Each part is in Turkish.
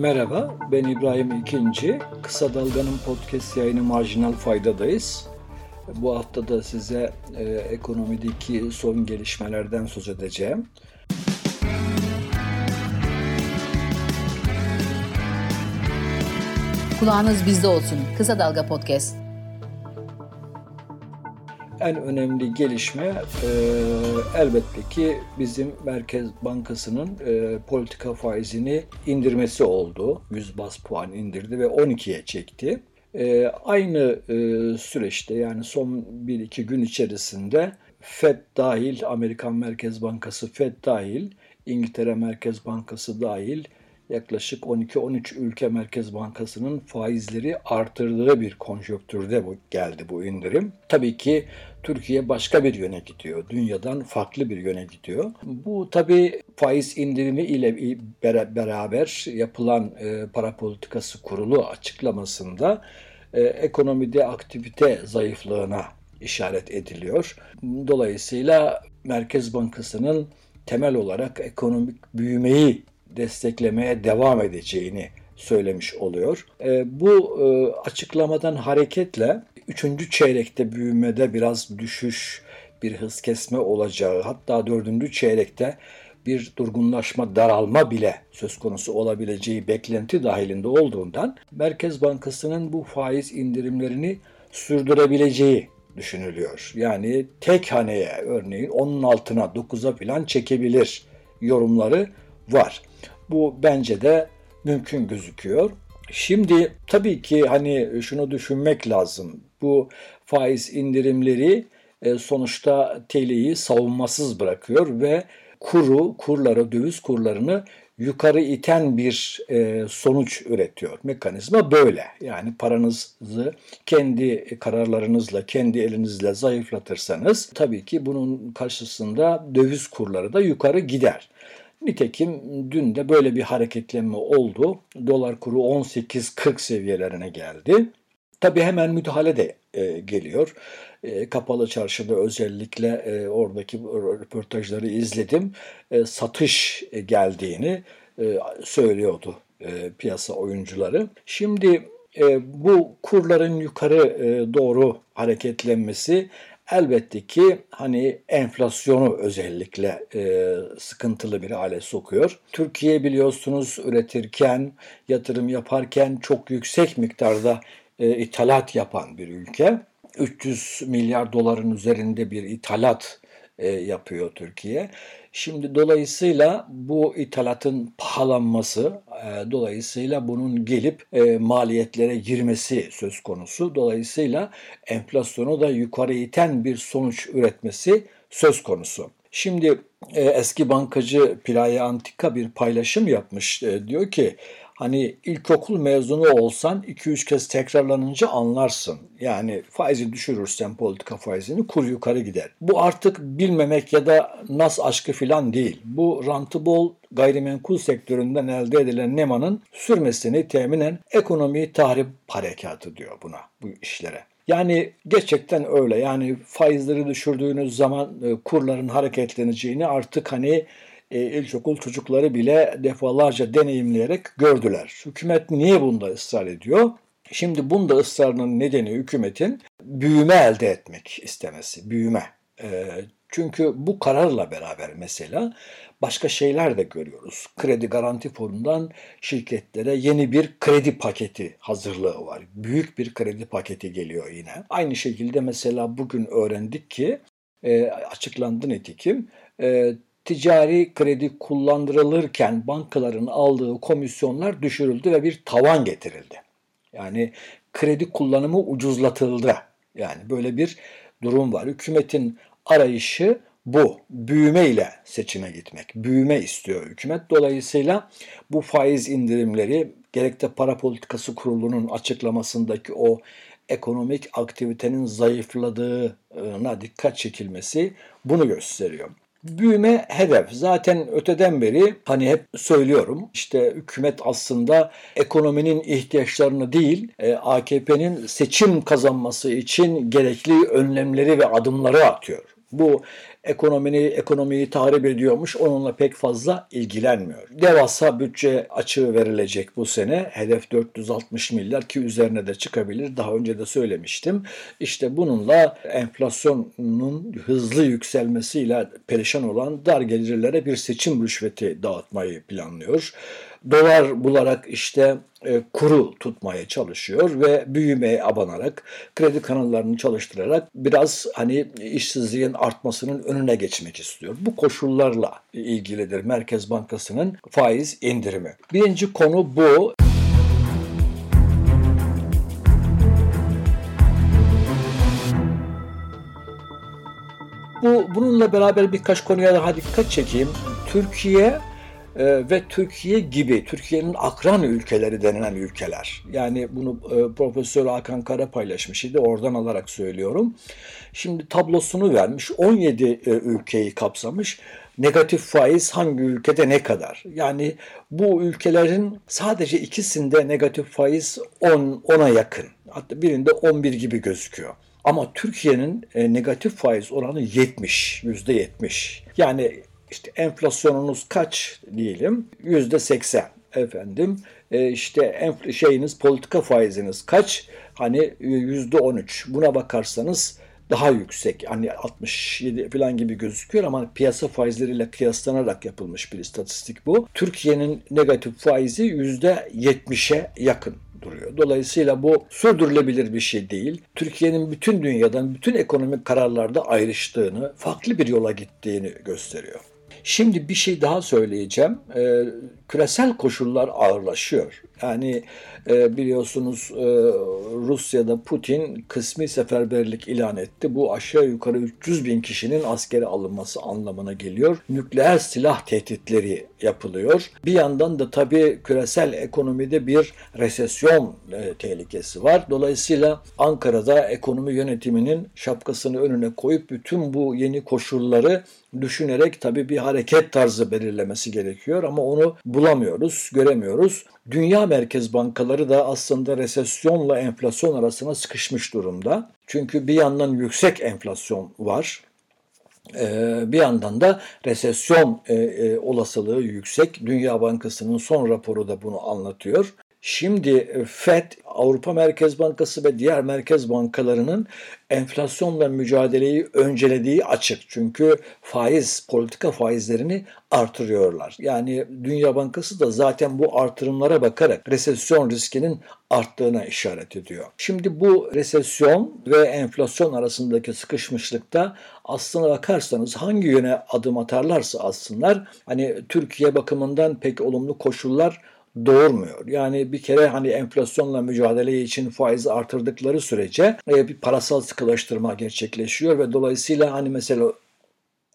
Merhaba, ben İbrahim İkinci. Kısa Dalga'nın podcast yayını Marjinal Fayda'dayız. Bu hafta da size e, ekonomideki son gelişmelerden söz edeceğim. Kulağınız bizde olsun. Kısa Dalga Podcast. En önemli gelişme e, elbette ki bizim Merkez Bankası'nın e, politika faizini indirmesi oldu. 100 bas puan indirdi ve 12'ye çekti. E, aynı e, süreçte yani son 1-2 gün içerisinde FED dahil, Amerikan Merkez Bankası FED dahil, İngiltere Merkez Bankası dahil yaklaşık 12-13 ülke Merkez Bankası'nın faizleri artırdığı bir konjonktürde bu, geldi bu indirim. Tabii ki Türkiye başka bir yöne gidiyor. Dünyadan farklı bir yöne gidiyor. Bu tabii faiz indirimi ile beraber yapılan e, para politikası kurulu açıklamasında e, ekonomide aktivite zayıflığına işaret ediliyor. Dolayısıyla Merkez Bankası'nın temel olarak ekonomik büyümeyi desteklemeye devam edeceğini söylemiş oluyor. E, bu e, açıklamadan hareketle 3. çeyrekte büyümede biraz düşüş, bir hız kesme olacağı hatta 4. çeyrekte bir durgunlaşma, daralma bile söz konusu olabileceği beklenti dahilinde olduğundan Merkez Bankası'nın bu faiz indirimlerini sürdürebileceği düşünülüyor. Yani tek haneye örneğin onun altına 9'a falan çekebilir yorumları var. Bu bence de mümkün gözüküyor. Şimdi tabii ki hani şunu düşünmek lazım. Bu faiz indirimleri e, sonuçta TL'yi savunmasız bırakıyor ve kuru, kurları, döviz kurlarını yukarı iten bir e, sonuç üretiyor. Mekanizma böyle. Yani paranızı kendi kararlarınızla, kendi elinizle zayıflatırsanız tabii ki bunun karşısında döviz kurları da yukarı gider. Nitekim dün de böyle bir hareketlenme oldu. Dolar kuru 18.40 seviyelerine geldi. Tabii hemen müdahale de e, geliyor. E, kapalı çarşıda özellikle e, oradaki röportajları izledim. E, satış geldiğini e, söylüyordu e, piyasa oyuncuları. Şimdi e, bu kurların yukarı e, doğru hareketlenmesi elbette ki hani enflasyonu özellikle e, sıkıntılı bir hale sokuyor. Türkiye biliyorsunuz üretirken, yatırım yaparken çok yüksek miktarda e, ithalat yapan bir ülke. 300 milyar doların üzerinde bir ithalat e, yapıyor Türkiye. Şimdi dolayısıyla bu ithalatın pahalanması, e, dolayısıyla bunun gelip e, maliyetlere girmesi söz konusu. Dolayısıyla enflasyonu da yukarı iten bir sonuç üretmesi söz konusu. Şimdi e, eski bankacı Playa Antika bir paylaşım yapmış. Diyor ki Hani ilkokul mezunu olsan 2-3 kez tekrarlanınca anlarsın. Yani faizi düşürürsen politika faizini kur yukarı gider. Bu artık bilmemek ya da nas aşkı filan değil. Bu rantı bol gayrimenkul sektöründen elde edilen nemanın sürmesini teminen ekonomiyi tahrip harekatı diyor buna, bu işlere. Yani gerçekten öyle. Yani faizleri düşürdüğünüz zaman e, kurların hareketleneceğini artık hani e, ilkokul çocukları bile defalarca deneyimleyerek gördüler. Hükümet niye bunda ısrar ediyor? Şimdi bunda ısrarının nedeni hükümetin büyüme elde etmek istemesi, büyüme. E, çünkü bu kararla beraber mesela başka şeyler de görüyoruz. Kredi Garanti Fonu'ndan şirketlere yeni bir kredi paketi hazırlığı var. Büyük bir kredi paketi geliyor yine. Aynı şekilde mesela bugün öğrendik ki e, açıklandı netikim e, ticari kredi kullandırılırken bankaların aldığı komisyonlar düşürüldü ve bir tavan getirildi. Yani kredi kullanımı ucuzlatıldı. Yani böyle bir durum var. Hükümetin arayışı bu. Büyüme ile seçime gitmek. Büyüme istiyor hükümet. Dolayısıyla bu faiz indirimleri gerek de para politikası kurulunun açıklamasındaki o ekonomik aktivitenin zayıfladığına dikkat çekilmesi bunu gösteriyor. Büyüme hedef. Zaten öteden beri hani hep söylüyorum işte hükümet aslında ekonominin ihtiyaçlarını değil e, AKP'nin seçim kazanması için gerekli önlemleri ve adımları atıyor. Bu ekonomiyi, ekonomiyi tahrip ediyormuş. Onunla pek fazla ilgilenmiyor. Devasa bütçe açığı verilecek bu sene. Hedef 460 milyar ki üzerine de çıkabilir. Daha önce de söylemiştim. İşte bununla enflasyonun hızlı yükselmesiyle perişan olan dar gelirlere bir seçim rüşveti dağıtmayı planlıyor dolar bularak işte e, kuru tutmaya çalışıyor ve büyümeye abanarak kredi kanallarını çalıştırarak biraz hani işsizliğin artmasının önüne geçmek istiyor. Bu koşullarla ilgilidir Merkez Bankası'nın faiz indirimi. Birinci konu bu. Bu bununla beraber birkaç konuya daha dikkat çekeyim. Türkiye e, ve Türkiye gibi Türkiye'nin akran ülkeleri denilen ülkeler. Yani bunu e, Profesör Hakan Kara paylaşmış idi. Oradan alarak söylüyorum. Şimdi tablosunu vermiş. 17 e, ülkeyi kapsamış. Negatif faiz hangi ülkede ne kadar? Yani bu ülkelerin sadece ikisinde negatif faiz 10 10'a yakın. Hatta birinde 11 gibi gözüküyor. Ama Türkiye'nin e, negatif faiz oranı 70, yüzde 70. Yani işte enflasyonunuz kaç diyelim? Yüzde 80 efendim. E, işte şeyiniz politika faiziniz kaç? Hani yüzde 13. Buna bakarsanız daha yüksek. Hani 67 falan gibi gözüküyor ama piyasa faizleriyle kıyaslanarak yapılmış bir istatistik bu. Türkiye'nin negatif faizi yüzde 70'e yakın duruyor. Dolayısıyla bu sürdürülebilir bir şey değil. Türkiye'nin bütün dünyadan bütün ekonomik kararlarda ayrıştığını, farklı bir yola gittiğini gösteriyor. Şimdi bir şey daha söyleyeceğim. Ee, küresel koşullar ağırlaşıyor. Yani e, biliyorsunuz e, Rusya'da Putin kısmi seferberlik ilan etti. Bu aşağı yukarı 300 bin kişinin askere alınması anlamına geliyor. Nükleer silah tehditleri yapılıyor. Bir yandan da tabii küresel ekonomide bir resesyon e, tehlikesi var. Dolayısıyla Ankara'da ekonomi yönetiminin şapkasını önüne koyup bütün bu yeni koşulları düşünerek tabii bir hareket tarzı belirlemesi gerekiyor ama onu bulamıyoruz, göremiyoruz. Dünya merkez bankaları da aslında resesyonla enflasyon arasına sıkışmış durumda. Çünkü bir yandan yüksek enflasyon var. Ee, bir yandan da resesyon e, e, olasılığı yüksek. Dünya Bankası'nın son raporu da bunu anlatıyor. Şimdi e, FED, Avrupa Merkez Bankası ve diğer merkez bankalarının enflasyonla mücadeleyi öncelediği açık. Çünkü faiz, politika faizlerini artırıyorlar. Yani Dünya Bankası da zaten bu artırımlara bakarak resesyon riskinin arttığına işaret ediyor. Şimdi bu resesyon ve enflasyon arasındaki sıkışmışlıkta aslına bakarsanız hangi yöne adım atarlarsa aslında hani Türkiye bakımından pek olumlu koşullar doğurmuyor. Yani bir kere hani enflasyonla mücadele için faizi artırdıkları sürece e, bir parasal sıkılaştırma gerçekleşiyor ve dolayısıyla hani mesela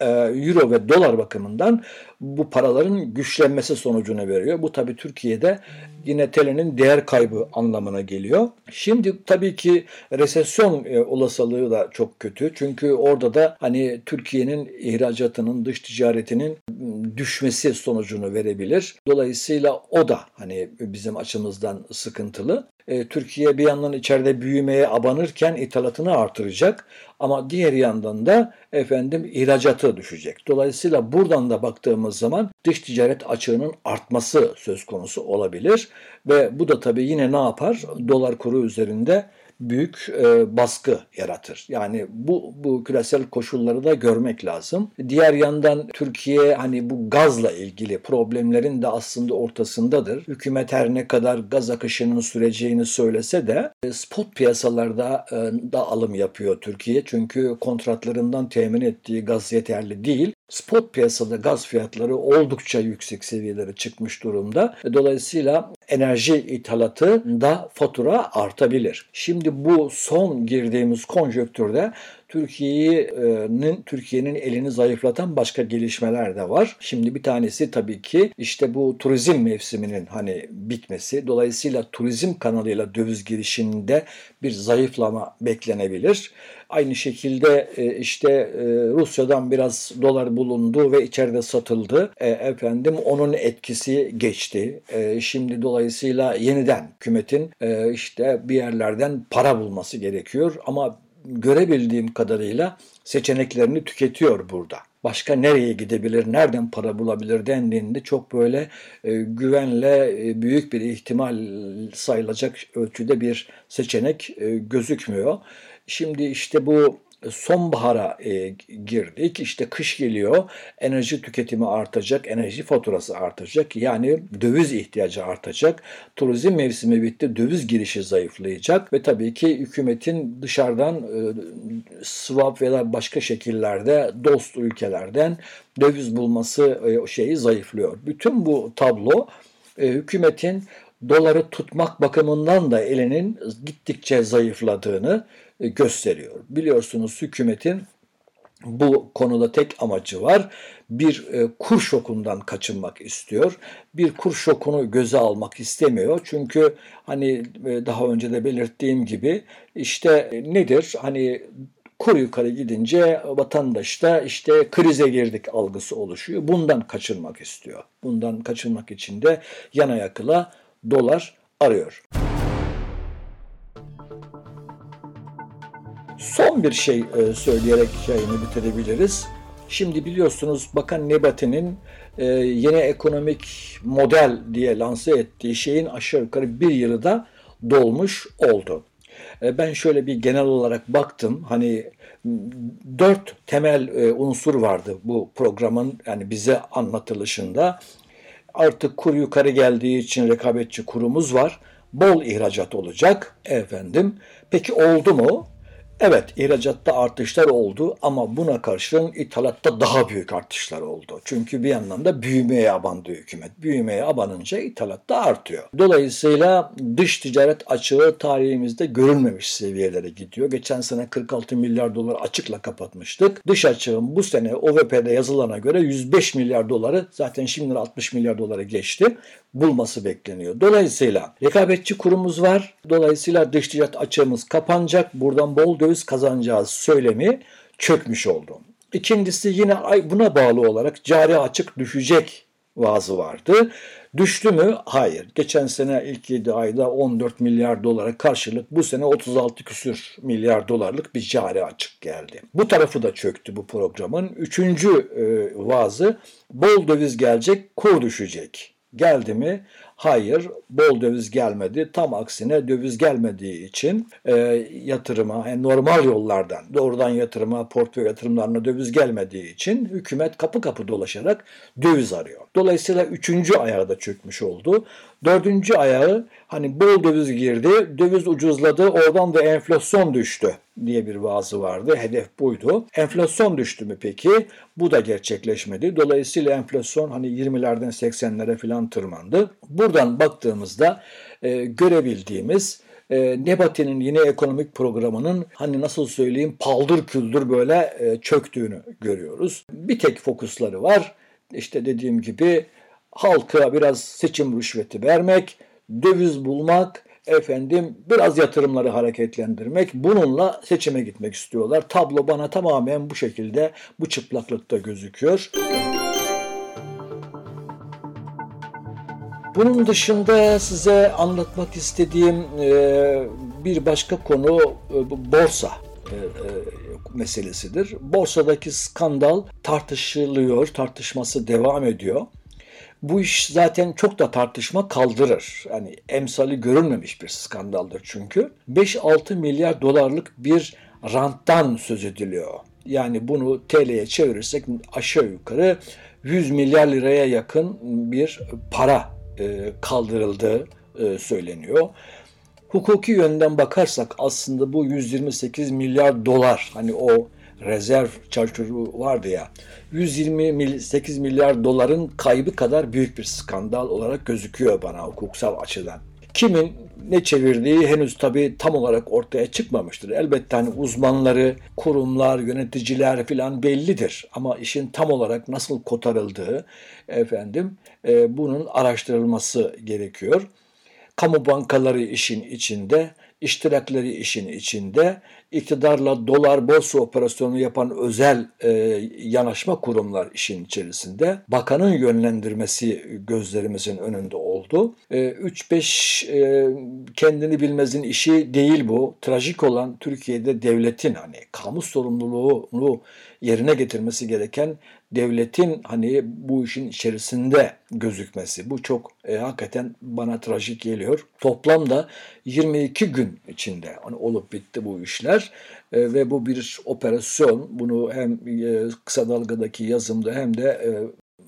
e, euro ve dolar bakımından bu paraların güçlenmesi sonucunu veriyor. Bu tabii Türkiye'de yine TL'nin değer kaybı anlamına geliyor. Şimdi tabii ki resesyon e, olasılığı da çok kötü. Çünkü orada da hani Türkiye'nin ihracatının, dış ticaretinin düşmesi sonucunu verebilir. Dolayısıyla o da hani bizim açımızdan sıkıntılı. E, Türkiye bir yandan içeride büyümeye abanırken ithalatını artıracak ama diğer yandan da efendim ihracatı düşecek. Dolayısıyla buradan da baktığımız zaman dış ticaret açığının artması söz konusu olabilir ve bu da tabii yine ne yapar? Dolar kuru üzerinde büyük e, baskı yaratır. Yani bu bu küresel koşulları da görmek lazım. Diğer yandan Türkiye hani bu gazla ilgili problemlerin de aslında ortasındadır. Hükümet her ne kadar gaz akışının süreceğini söylese de e, spot piyasalarda e, da alım yapıyor Türkiye. Çünkü kontratlarından temin ettiği gaz yeterli değil. Spot piyasada gaz fiyatları oldukça yüksek seviyelere çıkmış durumda. Dolayısıyla enerji ithalatında fatura artabilir. Şimdi bu son girdiğimiz konjöktürde Türkiye'nin Türkiye'nin elini zayıflatan başka gelişmeler de var. Şimdi bir tanesi tabii ki işte bu turizm mevsiminin hani bitmesi. Dolayısıyla turizm kanalıyla döviz girişinde bir zayıflama beklenebilir. Aynı şekilde e, işte e, Rusya'dan biraz dolar bulundu ve içeride satıldı. E, efendim onun etkisi geçti. Şimdi dolayısıyla yeniden hükümetin işte bir yerlerden para bulması gerekiyor ama görebildiğim kadarıyla seçeneklerini tüketiyor burada. Başka nereye gidebilir, nereden para bulabilir dendiğinde çok böyle e, güvenle e, büyük bir ihtimal sayılacak ölçüde bir seçenek e, gözükmüyor. Şimdi işte bu sonbahara e, girdik. İşte kış geliyor. Enerji tüketimi artacak. Enerji faturası artacak. Yani döviz ihtiyacı artacak. Turizm mevsimi bitti. Döviz girişi zayıflayacak. Ve tabii ki hükümetin dışarıdan e, swap veya başka şekillerde dost ülkelerden döviz bulması e, şeyi zayıflıyor. Bütün bu tablo e, hükümetin doları tutmak bakımından da elinin gittikçe zayıfladığını e, gösteriyor. Biliyorsunuz hükümetin bu konuda tek amacı var. Bir e, kur şokundan kaçınmak istiyor. Bir kur şokunu göze almak istemiyor. Çünkü hani e, daha önce de belirttiğim gibi işte nedir? Hani kur yukarı gidince vatandaşta işte krize girdik algısı oluşuyor. Bundan kaçınmak istiyor. Bundan kaçınmak için de yana yakıla dolar arıyor. Son bir şey e, söyleyerek yayını bitirebiliriz. Şimdi biliyorsunuz Bakan Nebati'nin e, yeni ekonomik model diye lanse ettiği şeyin aşağı yukarı bir yılı da dolmuş oldu. E, ben şöyle bir genel olarak baktım. Hani dört temel unsur vardı bu programın yani bize anlatılışında. Artık kur yukarı geldiği için rekabetçi kurumuz var. Bol ihracat olacak efendim. Peki oldu mu? Evet ihracatta artışlar oldu ama buna karşın ithalatta daha büyük artışlar oldu. Çünkü bir yandan da büyümeye abandı hükümet. Büyümeye abanınca ithalatta artıyor. Dolayısıyla dış ticaret açığı tarihimizde görülmemiş seviyelere gidiyor. Geçen sene 46 milyar dolar açıkla kapatmıştık. Dış açığın bu sene OVP'de yazılana göre 105 milyar doları zaten şimdi 60 milyar doları geçti bulması bekleniyor. Dolayısıyla rekabetçi kurumuz var. Dolayısıyla dış ticaret açığımız kapanacak. Buradan bol döviz kazanacağız söylemi çökmüş oldu. İkincisi yine buna bağlı olarak cari açık düşecek vaazı vardı. Düştü mü? Hayır. Geçen sene ilk 7 ayda 14 milyar dolara karşılık bu sene 36 küsür milyar dolarlık bir cari açık geldi. Bu tarafı da çöktü bu programın. Üçüncü e, vaazı bol döviz gelecek, kur düşecek. Geldi mi? Hayır, bol döviz gelmedi. Tam aksine döviz gelmediği için e, yatırıma, yani normal yollardan, doğrudan yatırıma, portföy yatırımlarına döviz gelmediği için hükümet kapı kapı dolaşarak döviz arıyor. Dolayısıyla üçüncü ayağı da çökmüş oldu. Dördüncü ayağı hani bol döviz girdi, döviz ucuzladı, oradan da enflasyon düştü diye bir vaazı vardı. Hedef buydu. Enflasyon düştü mü peki? Bu da gerçekleşmedi. Dolayısıyla enflasyon hani 20'lerden 80'lere falan tırmandı. Buradan baktığımızda e, görebildiğimiz e, Nebati'nin yine ekonomik programının hani nasıl söyleyeyim paldır küldür böyle e, çöktüğünü görüyoruz. Bir tek fokusları var. İşte dediğim gibi halka biraz seçim rüşveti vermek, döviz bulmak, efendim biraz yatırımları hareketlendirmek, bununla seçime gitmek istiyorlar. Tablo bana tamamen bu şekilde, bu çıplaklıkta gözüküyor. Bunun dışında size anlatmak istediğim e, bir başka konu e, borsa e, meselesidir. Borsadaki skandal tartışılıyor, tartışması devam ediyor. Bu iş zaten çok da tartışma kaldırır. Yani emsali görülmemiş bir skandaldır çünkü. 5-6 milyar dolarlık bir ranttan söz ediliyor. Yani bunu TL'ye çevirirsek aşağı yukarı 100 milyar liraya yakın bir para e, kaldırıldığı e, söyleniyor. Hukuki yönden bakarsak aslında bu 128 milyar dolar hani o rezerv çarçuru vardı ya 128 milyar doların kaybı kadar büyük bir skandal olarak gözüküyor bana hukuksal açıdan. Kimin ne çevirdiği henüz tabii tam olarak ortaya çıkmamıştır. Elbette hani uzmanları, kurumlar, yöneticiler filan bellidir. Ama işin tam olarak nasıl kotarıldığı efendim e, bunun araştırılması gerekiyor. kamu bankaları işin içinde, iştirakleri işin içinde, iktidarla dolar borsa operasyonu yapan özel e, yanaşma kurumlar işin içerisinde. Bakanın yönlendirmesi gözlerimizin önünde oldu. E, 3-5 e, kendini bilmezin işi değil bu. Trajik olan Türkiye'de devletin hani kamu sorumluluğunu yerine getirmesi gereken devletin hani bu işin içerisinde gözükmesi. Bu çok e, hakikaten bana trajik geliyor. Toplamda 22 gün içinde hani olup bitti bu işler e, ve bu bir operasyon. Bunu hem e, kısa dalgadaki yazımda hem de e,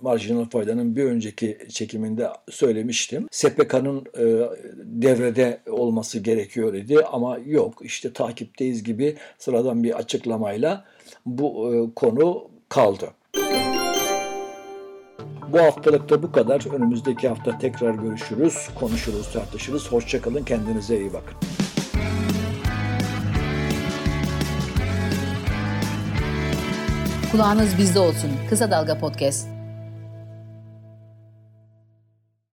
marjinal faydanın bir önceki çekiminde söylemiştim. SPK'nın e, devrede olması gerekiyor idi ama yok işte takipteyiz gibi sıradan bir açıklamayla bu e, konu kaldı. Bu haftalıkta bu kadar. Önümüzdeki hafta tekrar görüşürüz, konuşuruz, tartışırız. Hoşçakalın, kendinize iyi bakın. Kulağınız bizde olsun. Kısa Dalga Podcast.